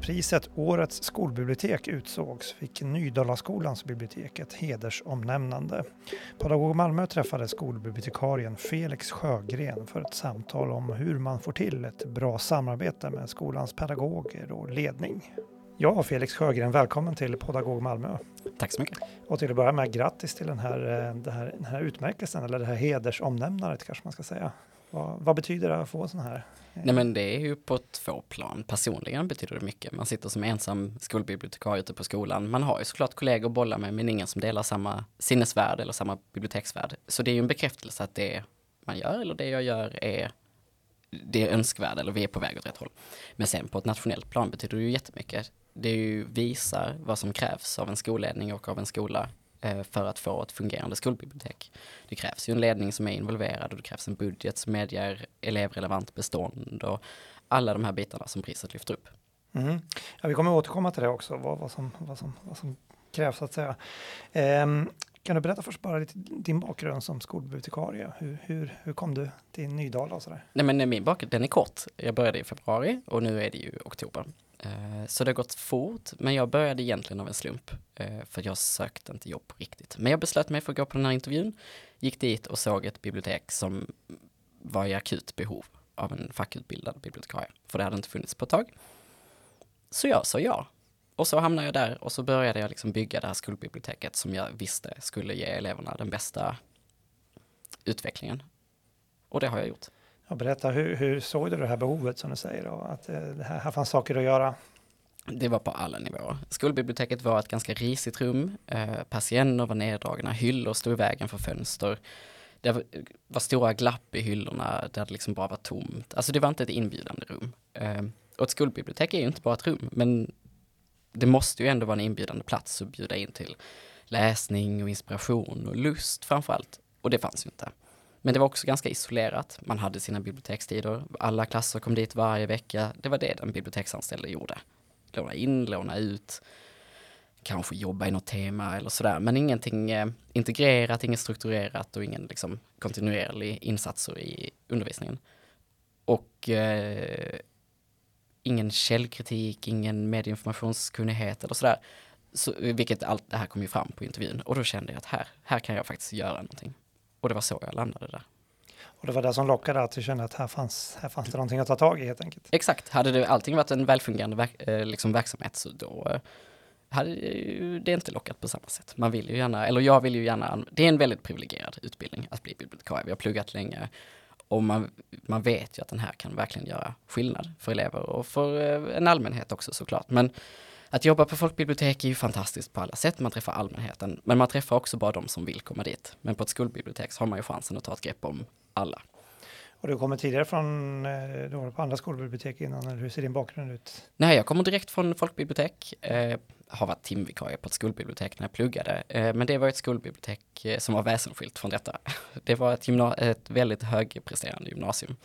priset Årets skolbibliotek utsågs fick Nydalaskolans bibliotek ett hedersomnämnande. Pedagog Malmö träffade skolbibliotekarien Felix Sjögren för ett samtal om hur man får till ett bra samarbete med skolans pedagoger och ledning. Ja, Felix Sjögren, välkommen till Pedagog Malmö. Tack så mycket. Och till att börja med, grattis till den här, eh, den här, den här utmärkelsen, eller det här hedersomnämnandet kanske man ska säga. Vad, vad betyder det att få sån här? Eh? Nej men det är ju på två plan. Personligen betyder det mycket. Man sitter som ensam skolbibliotekarie ute på skolan. Man har ju såklart kollegor att bolla med men ingen som delar samma sinnesvärld eller samma biblioteksvärld. Så det är ju en bekräftelse att det man gör eller det jag gör är det är önskvärd eller vi är på väg åt rätt håll. Men sen på ett nationellt plan betyder det ju jättemycket. Det ju visar vad som krävs av en skolledning och av en skola för att få ett fungerande skolbibliotek. Det krävs ju en ledning som är involverad och det krävs en budget som medger elevrelevant bestånd och alla de här bitarna som priset lyfter upp. Mm. Ja, vi kommer återkomma till det också, vad, vad, som, vad, som, vad som krävs så att säga. Um, kan du berätta först bara lite din bakgrund som skolbibliotekarie? Hur, hur, hur kom du till Nydala och sådär? Nej men min bakgrund den är kort. Jag började i februari och nu är det ju oktober. Eh, så det har gått fort, men jag började egentligen av en slump, eh, för jag sökte inte jobb på riktigt. Men jag beslöt mig för att gå på den här intervjun, gick dit och såg ett bibliotek som var i akut behov av en fackutbildad bibliotekarie, för det hade inte funnits på ett tag. Så jag sa ja. Och så hamnade jag där och så började jag liksom bygga det här skolbiblioteket som jag visste skulle ge eleverna den bästa utvecklingen. Och det har jag gjort. Ja, berätta, hur, hur såg du det här behovet som du säger? Då? Att eh, det här, här fanns saker att göra? Det var på alla nivåer. Skolbiblioteket var ett ganska risigt rum. Eh, persienner var neddragna, hyllor stod i vägen för fönster. Det var, stora glapp i hyllorna där det liksom bara var tomt. Alltså det var inte ett inbjudande rum. Eh, och ett skolbibliotek är ju inte bara ett rum, men det måste ju ändå vara en inbjudande plats att bjuda in till läsning och inspiration och lust framför allt. Och det fanns ju inte. Men det var också ganska isolerat. Man hade sina bibliotekstider. Alla klasser kom dit varje vecka. Det var det den biblioteksanställde gjorde. Låna in, låna ut, kanske jobba i något tema eller sådär. Men ingenting eh, integrerat, inget strukturerat och ingen liksom, kontinuerlig insatser i undervisningen. Och eh, ingen källkritik, ingen medieinformationskunnighet eller sådär. Så, vilket allt det här kom ju fram på intervjun. Och då kände jag att här, här kan jag faktiskt göra någonting. Och det var så jag landade där. Och det var det som lockade att du kände att här fanns, här fanns det någonting att ta tag i helt enkelt? Exakt, hade det allting varit en välfungerande verk, eh, liksom verksamhet så då eh, hade det inte lockat på samma sätt. Man vill ju gärna, eller jag vill ju gärna, det är en väldigt privilegierad utbildning att bli bibliotekarie. Vi har pluggat länge och man, man vet ju att den här kan verkligen göra skillnad för elever och för eh, en allmänhet också såklart. Men att jobba på folkbibliotek är ju fantastiskt på alla sätt. Man träffar allmänheten, men man träffar också bara de som vill komma dit. Men på ett skolbibliotek så har man ju chansen att ta ett grepp om alla. Och du kommer tidigare från, eh, du var på andra skolbibliotek innan, eller hur ser din bakgrund ut? Nej, jag kommer direkt från folkbibliotek. Eh, har varit timvikarie på ett skolbibliotek när jag pluggade. Eh, men det var ett skolbibliotek eh, som var väsensskilt från detta. Det var ett, ett väldigt högpresterande gymnasium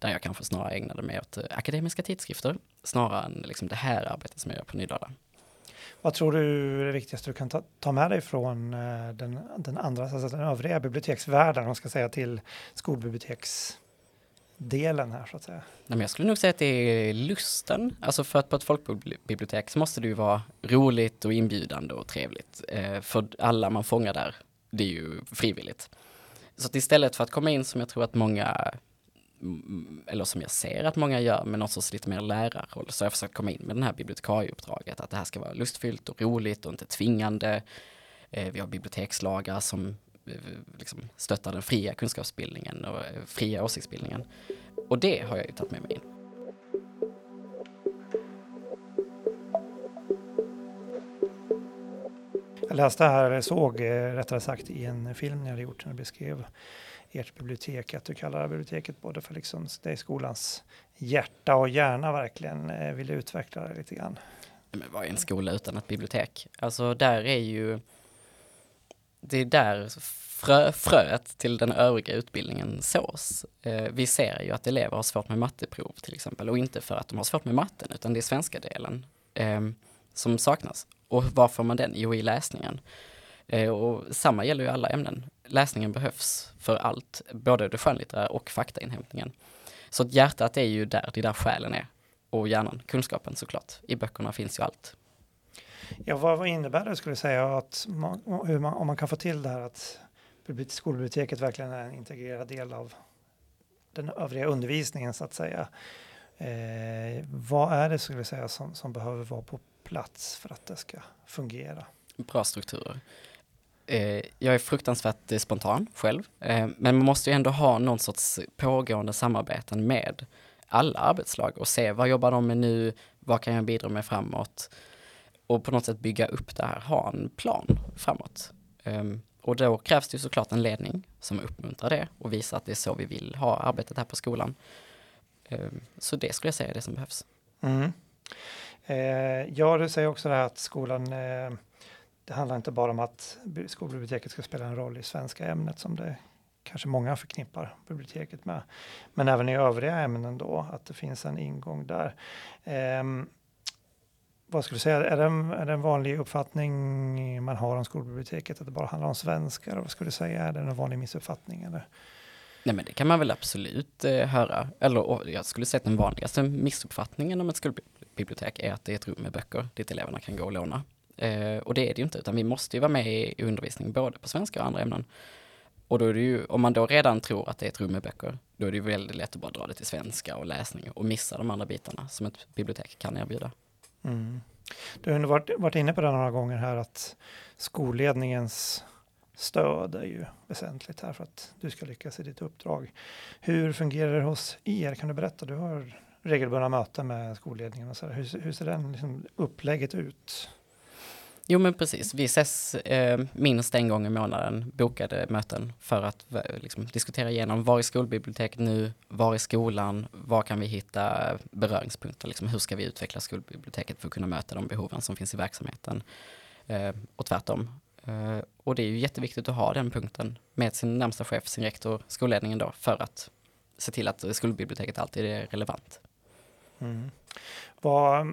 där jag kanske snarare ägnade mig åt eh, akademiska tidskrifter snarare än liksom det här arbetet som jag gör på Nydala. Vad tror du är det viktigaste du kan ta, ta med dig från eh, den, den andra, alltså den övriga biblioteksvärlden, man ska säga till skolbiblioteksdelen här så att säga? Nej, men jag skulle nog säga att det är lusten. Alltså för att på ett folkbibliotek så måste det ju vara roligt och inbjudande och trevligt. Eh, för alla man fångar där, det är ju frivilligt. Så att istället för att komma in som jag tror att många eller som jag ser att många gör med också sorts lite mer lärarroll, så har jag försökt komma in med den här bibliotekarieuppdraget, att det här ska vara lustfyllt och roligt och inte tvingande. Eh, vi har bibliotekslagar som eh, liksom stöttar den fria kunskapsbildningen och eh, fria åsiktsbildningen. Och det har jag ju tagit med mig in. Jag läste här, eller såg rättare sagt i en film ni hade gjort när ni beskrev ert bibliotek, att du kallar biblioteket både för liksom, det är skolans hjärta och hjärna verkligen. Eh, vill du utveckla det lite grann? Men vad är en skola utan ett bibliotek? Alltså där är ju, det är där frö, fröet till den övriga utbildningen sås. Eh, vi ser ju att elever har svårt med matteprov till exempel och inte för att de har svårt med matten utan det är svenska delen eh, som saknas. Och var får man den? Jo, i läsningen. Eh, och samma gäller ju alla ämnen. Läsningen behövs för allt, både det skönlitterära och faktainhämtningen. Så att hjärtat är ju där, det är där själen är. och hjärnan, kunskapen såklart. I böckerna finns ju allt. Ja, vad, innebär det skulle säga att man, man, om man kan få till det här att skolbiblioteket verkligen är en integrerad del av den övriga undervisningen så att säga. Eh, vad är det skulle säga som, som behöver vara på plats för att det ska fungera? Bra strukturer. Eh, jag är fruktansvärt eh, spontan själv, eh, men man måste ju ändå ha någon sorts pågående samarbeten med alla arbetslag och se vad jobbar de med nu, vad kan jag bidra med framåt och på något sätt bygga upp det här, ha en plan framåt. Um, och då krävs det ju såklart en ledning som uppmuntrar det och visar att det är så vi vill ha arbetet här på skolan. Um, så det skulle jag säga är det som behövs. Mm. Eh, ja, du säger också det här att skolan, eh, det handlar inte bara om att skolbiblioteket ska spela en roll i svenska ämnet som det kanske många förknippar biblioteket med. Men även i övriga ämnen då, att det finns en ingång där. Eh, vad skulle du säga, är det, en, är det en vanlig uppfattning man har om skolbiblioteket att det bara handlar om svenskar? Vad skulle du säga, är det en vanlig missuppfattning? Eller? Nej men det kan man väl absolut eh, höra. Eller jag skulle säga att den vanligaste missuppfattningen om ett skolbibliotek är att det är ett rum med böcker dit eleverna kan gå och låna. Eh, och det är det ju inte, utan vi måste ju vara med i, undervisning både på svenska och andra ämnen. Och då är det ju, om man då redan tror att det är ett rum med böcker, då är det ju väldigt lätt att bara dra det till svenska och läsning och missa de andra bitarna som ett bibliotek kan erbjuda. Mm. Du har varit, varit inne på det några gånger här att skolledningens stöd är ju väsentligt här för att du ska lyckas i ditt uppdrag. Hur fungerar det hos er? Kan du berätta? Du har regelbundna möten med skolledningen och så här. Hur, hur ser den liksom upplägget ut? Jo men precis, vi ses eh, minst en gång i månaden, bokade möten för att eh, liksom, diskutera igenom. Var är skolbiblioteket nu, var är skolan, var kan vi hitta beröringspunkter, liksom, hur ska vi utveckla skolbiblioteket för att kunna möta de behoven som finns i verksamheten? Eh, och tvärtom. Eh, och det är ju jätteviktigt att ha den punkten med sin närmsta chef, sin rektor, skolledningen då, för att se till att skolbiblioteket alltid är relevant. Mm. Vad,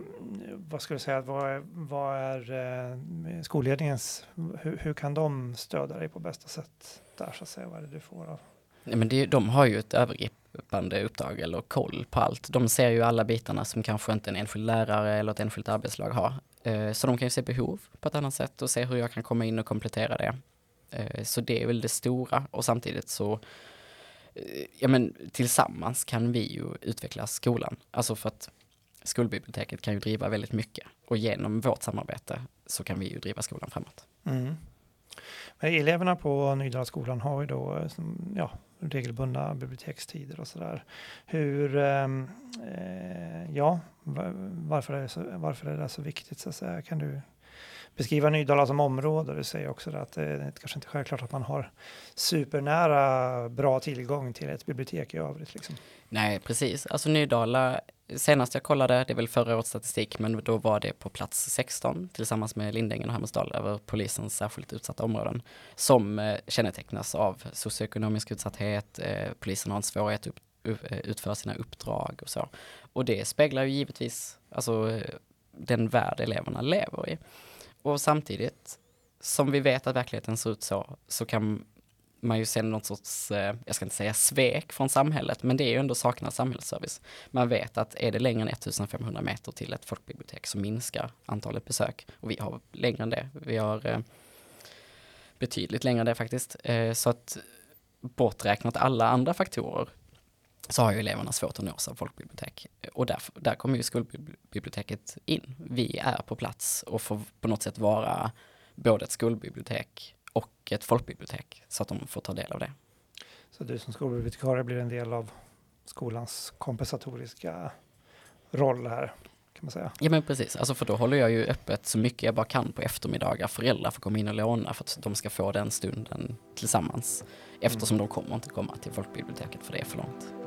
vad skulle du säga, vad är, vad är eh, skolledningens, hur, hur, kan de stödja dig på bästa sätt där så att säga, vad är det du får av? Nej, men det, de har ju ett övergripande uppdrag eller koll på allt. De ser ju alla bitarna som kanske inte en enskild lärare eller ett enskilt arbetslag har. Eh, så de kan ju se behov på ett annat sätt och se hur jag kan komma in och komplettera det. Eh, så det är väl det stora och samtidigt så Eh, ja men tillsammans kan vi ju utveckla skolan. Alltså för att skolbiblioteket kan ju driva väldigt mycket och genom vårt samarbete så kan vi ju driva skolan framåt. Mm. Men eleverna på Nydalaskolan har ju då eh, ja, regelbundna bibliotekstider och sådär. Hur, ehm, eh, ja, varför är, det så, varför är det så viktigt så att säga? Kan du beskriva Nydala som område. Du säger också att eh, det är kanske inte självklart att man har supernära bra tillgång till ett bibliotek i övrigt. Liksom. Nej, precis. Alltså Nydala, senast jag kollade, det är väl förra årets statistik, men då var det på plats 16 tillsammans med Lindängen och Hammarsdal över polisens särskilt utsatta områden som eh, kännetecknas av socioekonomisk utsatthet, eh, polisen har en svårighet att eh, utföra sina uppdrag och så. Och det speglar ju givetvis alltså, eh, den värld eleverna lever i. Och samtidigt, som vi vet att verkligheten ser ut så, så kan man ju se något sorts, eh, jag ska inte säga svek från samhället, men det är ju ändå saknas samhällsservice. Man vet att är det längre än 1500 meter till ett folkbibliotek så minskar antalet besök. Och vi har längre än det. Vi har eh, betydligt längre än det faktiskt. Eh, så att borträknat alla andra faktorer så har ju eleverna svårt att nås av folkbibliotek. Och där, där kommer ju skolbiblioteket in. Vi är på plats och får på något sätt vara både ett skolbibliotek och ett folkbibliotek så att de får ta del av det. Så du som skolbibliotekarie blir en del av skolans kompensatoriska roll här? Kan man säga. Ja men precis, alltså för då håller jag ju öppet så mycket jag bara kan på eftermiddagar. Föräldrar får komma in och låna för att de ska få den stunden tillsammans. Eftersom mm. de kommer inte komma till folkbiblioteket för det är för långt.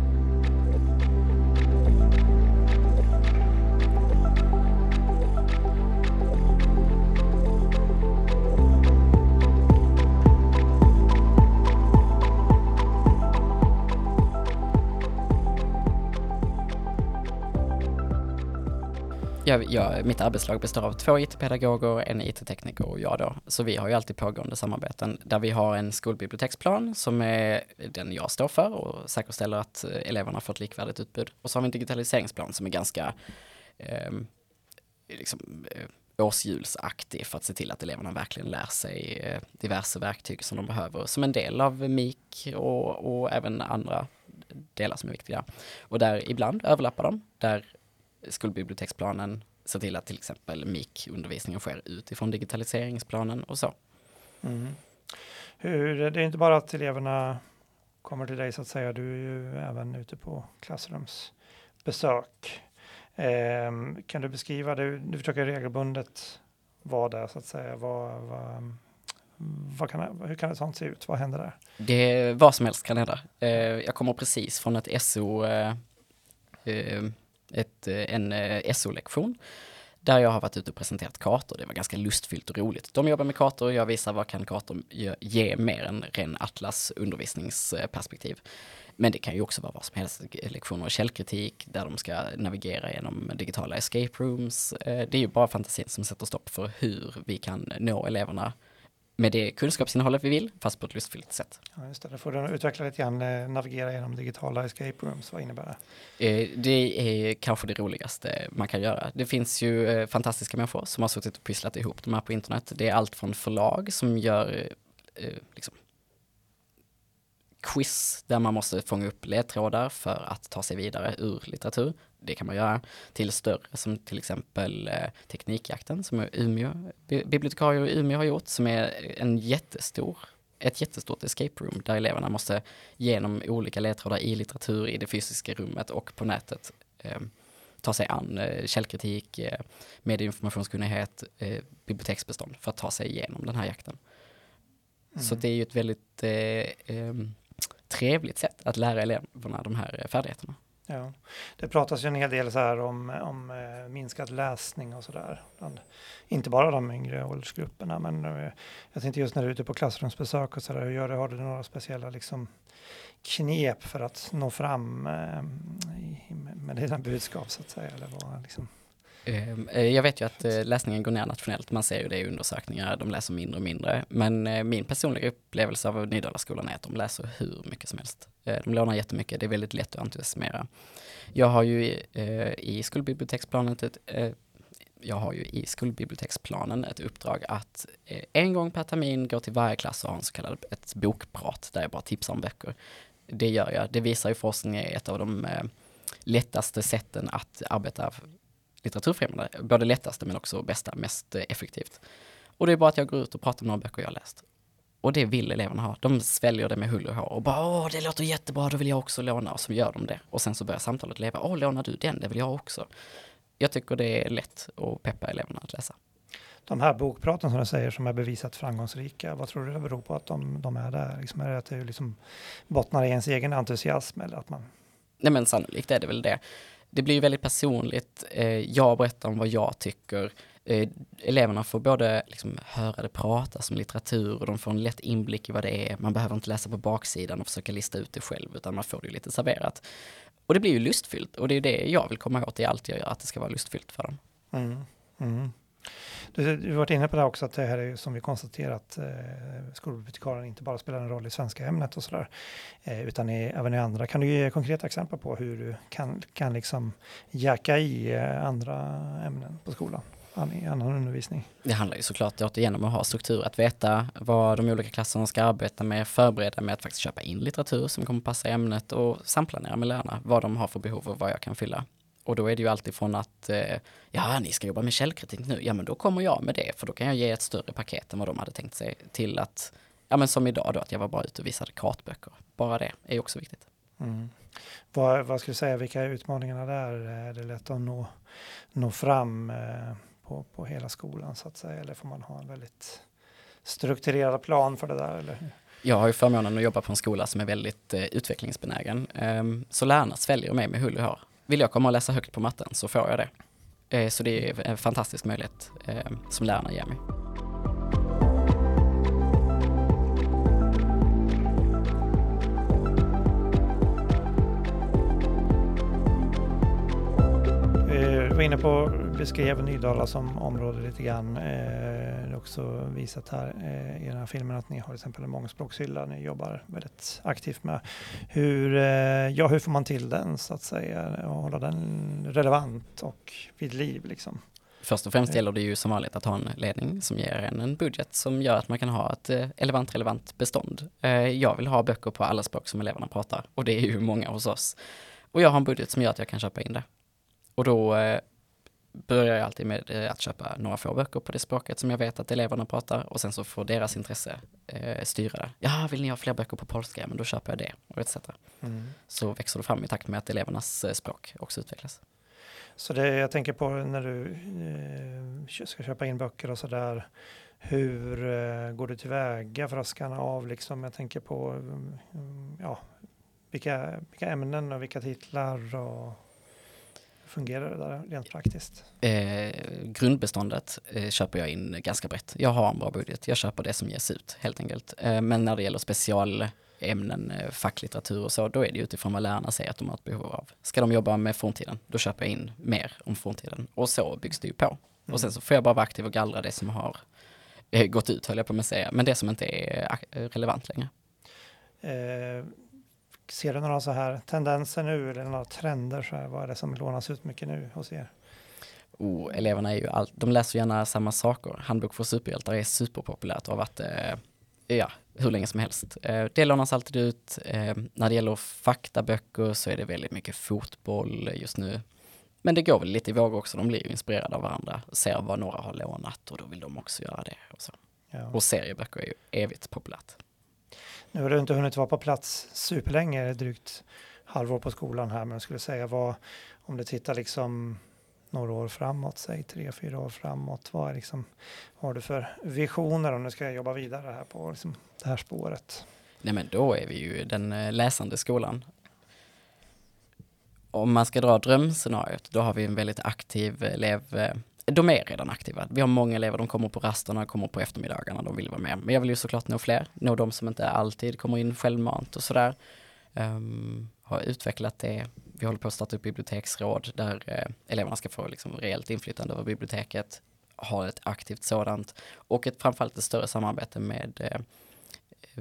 jag, jag, mitt arbetslag består av två IT-pedagoger, en IT-tekniker och jag då. Så vi har ju alltid pågående samarbeten där vi har en skolbiblioteksplan som är den jag står för och säkerställer att eh, eleverna får ett likvärdigt utbud. Och så har vi en digitaliseringsplan som är ganska eh, liksom, eh, årshjulsaktig för att se till att eleverna verkligen lär sig eh, diverse verktyg som de behöver som en del av MIK och, och även andra delar som är viktiga. Och där ibland överlappar de, där skolbiblioteksplanen ser till att till exempel MIK-undervisningen sker utifrån digitaliseringsplanen och så. Mm. Hur, det är inte bara att eleverna kommer till dig så att säga, du är ju även ute på klassrumsbesök. Eh, kan du beskriva, du, du försöker regelbundet vara där så att säga, vad, vad, vad kan, hur kan ett sånt se ut? Vad händer där? Det, vad som helst kan hända. Eh, jag kommer precis från ett SO, eh, eh, ett, eh, en eh, SO-lektion där jag har varit ute och presenterat kartor. Det var ganska lustfyllt och roligt. De jobbar med kartor och jag visar vad kan kartor ge mer än ren atlas undervisningsperspektiv. Men det kan ju också vara vad som helst, eh, lektioner och källkritik där de ska navigera genom digitala escape rooms. Det är ju bara fantasin som sätter stopp för hur vi kan nå eleverna med det kunskapsinnehållet vi vill, fast på ett lustfyllt sätt. Ja, just det. Då får du utveckla lite grann, eh, navigera genom digitala escape rooms, vad innebär det? Eh, det är kanske det roligaste man kan göra. Det finns ju eh, fantastiska människor som har suttit och pysslat ihop de här på internet. Det är allt från förlag som gör liksom, quiz där man måste fånga upp ledtrådar för att ta sig vidare ur litteratur. Det kan man göra till större som till exempel eh, Teknikjakten som Umeå, bibliotekarier i Umeå har gjort som är en jättestor ett jättestort escape room där eleverna måste genom olika ledtrådar i litteratur i det fysiska rummet och på nätet eh, ta sig an eh, källkritik, eh, medieinformationskunnighet, eh, biblioteksbestånd för att ta sig igenom den här jakten. Mm. Så det är ju ett väldigt eh, eh, trevligt sätt att lära eleverna de här färdigheterna. Ja. Det pratas ju en hel del så här om, om eh, minskad läsning och sådär. Inte bara de yngre åldersgrupperna, men eh, jag tänkte just när du är ute på klassrumsbesök och sådär, hur gör du? Har du några speciella liksom, knep för att nå fram eh, med dina budskap så att säga? Eller vad, liksom? Eh, eh, jag vet ju att eh, läsningen går ner nationellt, man ser ju det i undersökningar, de läser mindre och mindre. Men min personliga upplevelse av Nydalaskolan är att de läser hur mycket som helst. De lånar jättemycket, det är väldigt lätt att entusiasmera. Jag har ju i skolbiblioteksplanen ett, jag har ju i skolbiblioteksplanen ett uppdrag att en gång per termin gå till varje klass och ha en så kallad ett bokprat där jag bara tipsar om böcker. Det gör jag. Det visar ju forskningen, är ett av de lättaste sätten att arbeta litteraturfrämjande. Både lättaste men också bästa, mest effektivt. Och det är bara att jag går ut och pratar om några böcker jag har läst. Och det vill eleverna ha. De sväljer det med hull och hår och bara åh, det låter jättebra, då vill jag också låna. Och så gör de det. Och sen så börjar samtalet leva. Åh, lånar du den? Det vill jag också. Jag tycker det är lätt att peppa eleverna att läsa. De här bokpraten som du säger som är bevisat framgångsrika, vad tror du det beror på att de, de är där? Liksom är det att det liksom bottnar i ens egen entusiasm eller att man... Nej men sannolikt är det väl det det blir väldigt personligt. Eh, jag berättar om vad jag tycker. Eh, eleverna får både liksom höra det pratas om litteratur och de får en lätt inblick i vad det är. Man behöver inte läsa på baksidan och försöka lista ut det själv, utan man får det lite serverat. Och det blir ju lustfyllt och det är det jag vill komma åt i allt jag gör, att det ska vara lustfyllt för dem. Mm. Mm. Du, du har varit inne på det också, att det här är som vi konstaterat, eh, skolbibliotekarien inte bara spelar en roll i svenska ämnet och sådär, eh, utan i, även i andra. Kan du ge konkreta exempel på hur du kan, kan liksom jacka i eh, andra ämnen på skolan? i annan undervisning. Det handlar ju såklart återigen om att ha struktur, att veta vad de olika klasserna ska arbeta med, förbereda med att faktiskt köpa in litteratur som kommer passa ämnet och samplanera med lärarna vad de har för behov och vad jag kan fylla. Och då är det ju alltid från att, eh, ja ni ska jobba med källkritik nu, ja men då kommer jag med det, för då kan jag ge ett större paket än vad de hade tänkt sig, till att, ja men som idag då, att jag var bara ute och visade kartböcker. Bara det är också viktigt. Mm. Vad, vad skulle du säga, vilka är utmaningarna där? Är det lätt att nå, nå fram eh, på, på hela skolan så att säga, eller får man ha en väldigt strukturerad plan för det där? Eller? Jag har ju förmånen att jobba på en skola som är väldigt eh, utvecklingsbenägen, um, så lärarna sväljer mig med hull och hår vill jag komma och läsa högt på matten så får jag det. Eh, så det är en fantastisk möjlighet eh, som lärarna ger mig. Eh, vi var inne på beskrev Nydala som område lite grann. Eh, det är också visat här eh, i den här filmen att ni har till exempel en mångspråkshylla ni jobbar väldigt aktivt med. Hur, eh, ja, hur får man till den så att säga och hålla den relevant och vid liv liksom? Först och främst gäller det ju som vanligt att ha en ledning som ger en en budget som gör att man kan ha ett eh, relevant, relevant bestånd. Eh, jag vill ha böcker på alla språk som eleverna pratar och det är ju många hos oss. Och jag har en budget som gör att jag kan köpa in det. Och då eh, börjar jag alltid med att köpa några få böcker på det språket som jag vet att eleverna pratar och sen så får deras intresse eh, styra det. Ja, vill ni ha fler böcker på polska? Men då köper jag det och etc. Mm. Så växer det fram i takt med att elevernas språk också utvecklas. Så det jag tänker på när du eh, ska köpa in böcker och så där. Hur eh, går du tillväga för att skanna av liksom? Jag tänker på mm, ja, vilka, vilka ämnen och vilka titlar och fungerar det där rent praktiskt? Eh, grundbeståndet eh, köper jag in ganska brett. Jag har en bra budget. Jag köper det som ges ut helt enkelt. Eh, men när det gäller special ämnen, eh, facklitteratur och så, då är det utifrån vad lärarna säger att de har ett behov av. Ska de jobba med forntiden, då köper jag in mer om forntiden. Och så byggs det ju på. Mm. Och sen så får jag bara vara aktiv och gallra det som har eh, gått ut, höll jag på att säga, men det som inte är eh, relevant längre. Ser du några så här tendenser nu, eller några trender, så här, vad är det som lånas ut mycket nu hos er? Oh, eleverna är ju allt, de läser gärna samma saker. Handbok för superhjältar är superpopulärt och har varit eh, ja, hur länge som helst. Eh, det lånas alltid ut. Eh, när det gäller faktaböcker så är det väldigt mycket fotboll just nu. Men det går väl lite i vågor också. De blir ju inspirerade av varandra, ser vad några har lånat och då vill de också göra det. Och, så. Ja. och serieböcker är ju evigt populärt. Nu har du inte hunnit vara på plats superlänge, drygt halvår på skolan här, men jag skulle säga vad, om du tittar liksom några år framåt, säg tre, fyra år framåt, vad, är liksom, vad har du för visioner om du ska jobba vidare här på liksom, det här spåret? Nej men då är vi ju den eh, läsande skolan. Om man ska dra drömscenariot, då har vi en väldigt aktiv eh, elev eh, de är redan aktiva. Vi har många elever, de kommer på rasterna, kommer på eftermiddagarna, de vill vara med. Men jag vill ju såklart nå fler, nå de som inte alltid kommer in självmant och sådär. Um, har utvecklat det. Vi håller på att starta upp biblioteksråd där eh, eleverna ska få liksom reellt inflytande över biblioteket, ha ett aktivt sådant och ett framförallt ett större samarbete med eh,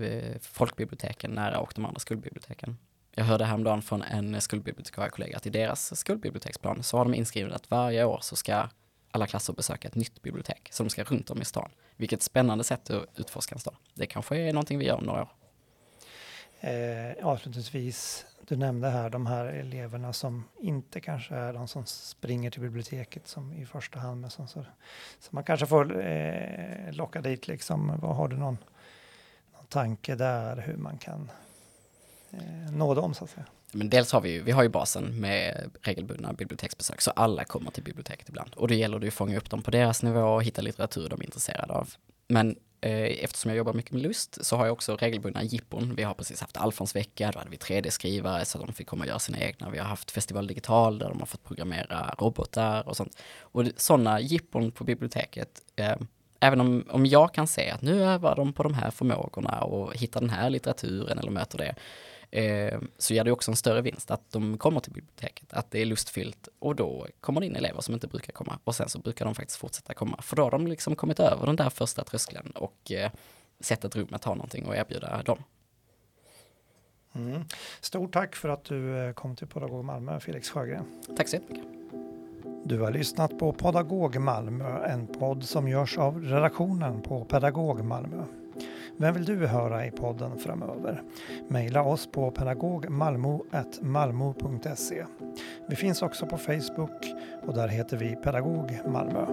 eh folkbiblioteken nära och de andra skolbiblioteken. Jag hörde häromdagen från en skolbibliotekariekollega att i deras skolbiblioteksplan så har de inskrivet att varje år så ska alla klasser besöka ett nytt bibliotek som ska runt om i stan. Vilket spännande sätt att utforska en stad. Det kanske är någonting vi gör om några år. Eh, avslutningsvis, du nämnde här de här eleverna som inte kanske är de som springer till biblioteket som i första hand, men som, så, så man kanske får eh, locka dit liksom. Vad har du någon, någon tanke där hur man kan eh, nå dem så att säga? Men dels har vi ju, vi har ju basen med regelbundna biblioteksbesök, så alla kommer till biblioteket ibland. Och då gäller det ju att fånga upp dem på deras nivå och hitta litteratur de är intresserade av. Men eh, eftersom jag jobbar mycket med lust så har jag också regelbundna jippon. Vi har precis haft Alfons vecka, då hade vi 3D-skrivare så de fick komma och göra sina egna. Vi har haft Festival Digital där de har fått programmera robotar och sånt. Och sådana jippon på biblioteket, eh, även om, om jag kan se att nu övar de på de här förmågorna och hittar den här litteraturen eller möter det, eh, så ger det också en större vinst att de kommer till biblioteket, att det är lustfyllt och då kommer det in elever som inte brukar komma och sen så brukar de faktiskt fortsätta komma för då har de liksom kommit över den där första tröskeln och eh, sett ett rum att ha någonting och erbjuda dem. Mm. Stort tack för att du eh, kom till Pedagog Malmö, Felix Sjögren. Tack så jättemycket. Du har lyssnat på Pedagog Malmö, en podd som görs av redaktionen på Pedagog Malmö. Vem vill du höra i podden framöver? Mejla oss på pedagogmalmo.malmo.se. Vi finns också på Facebook och där heter vi Pedagog Malmö.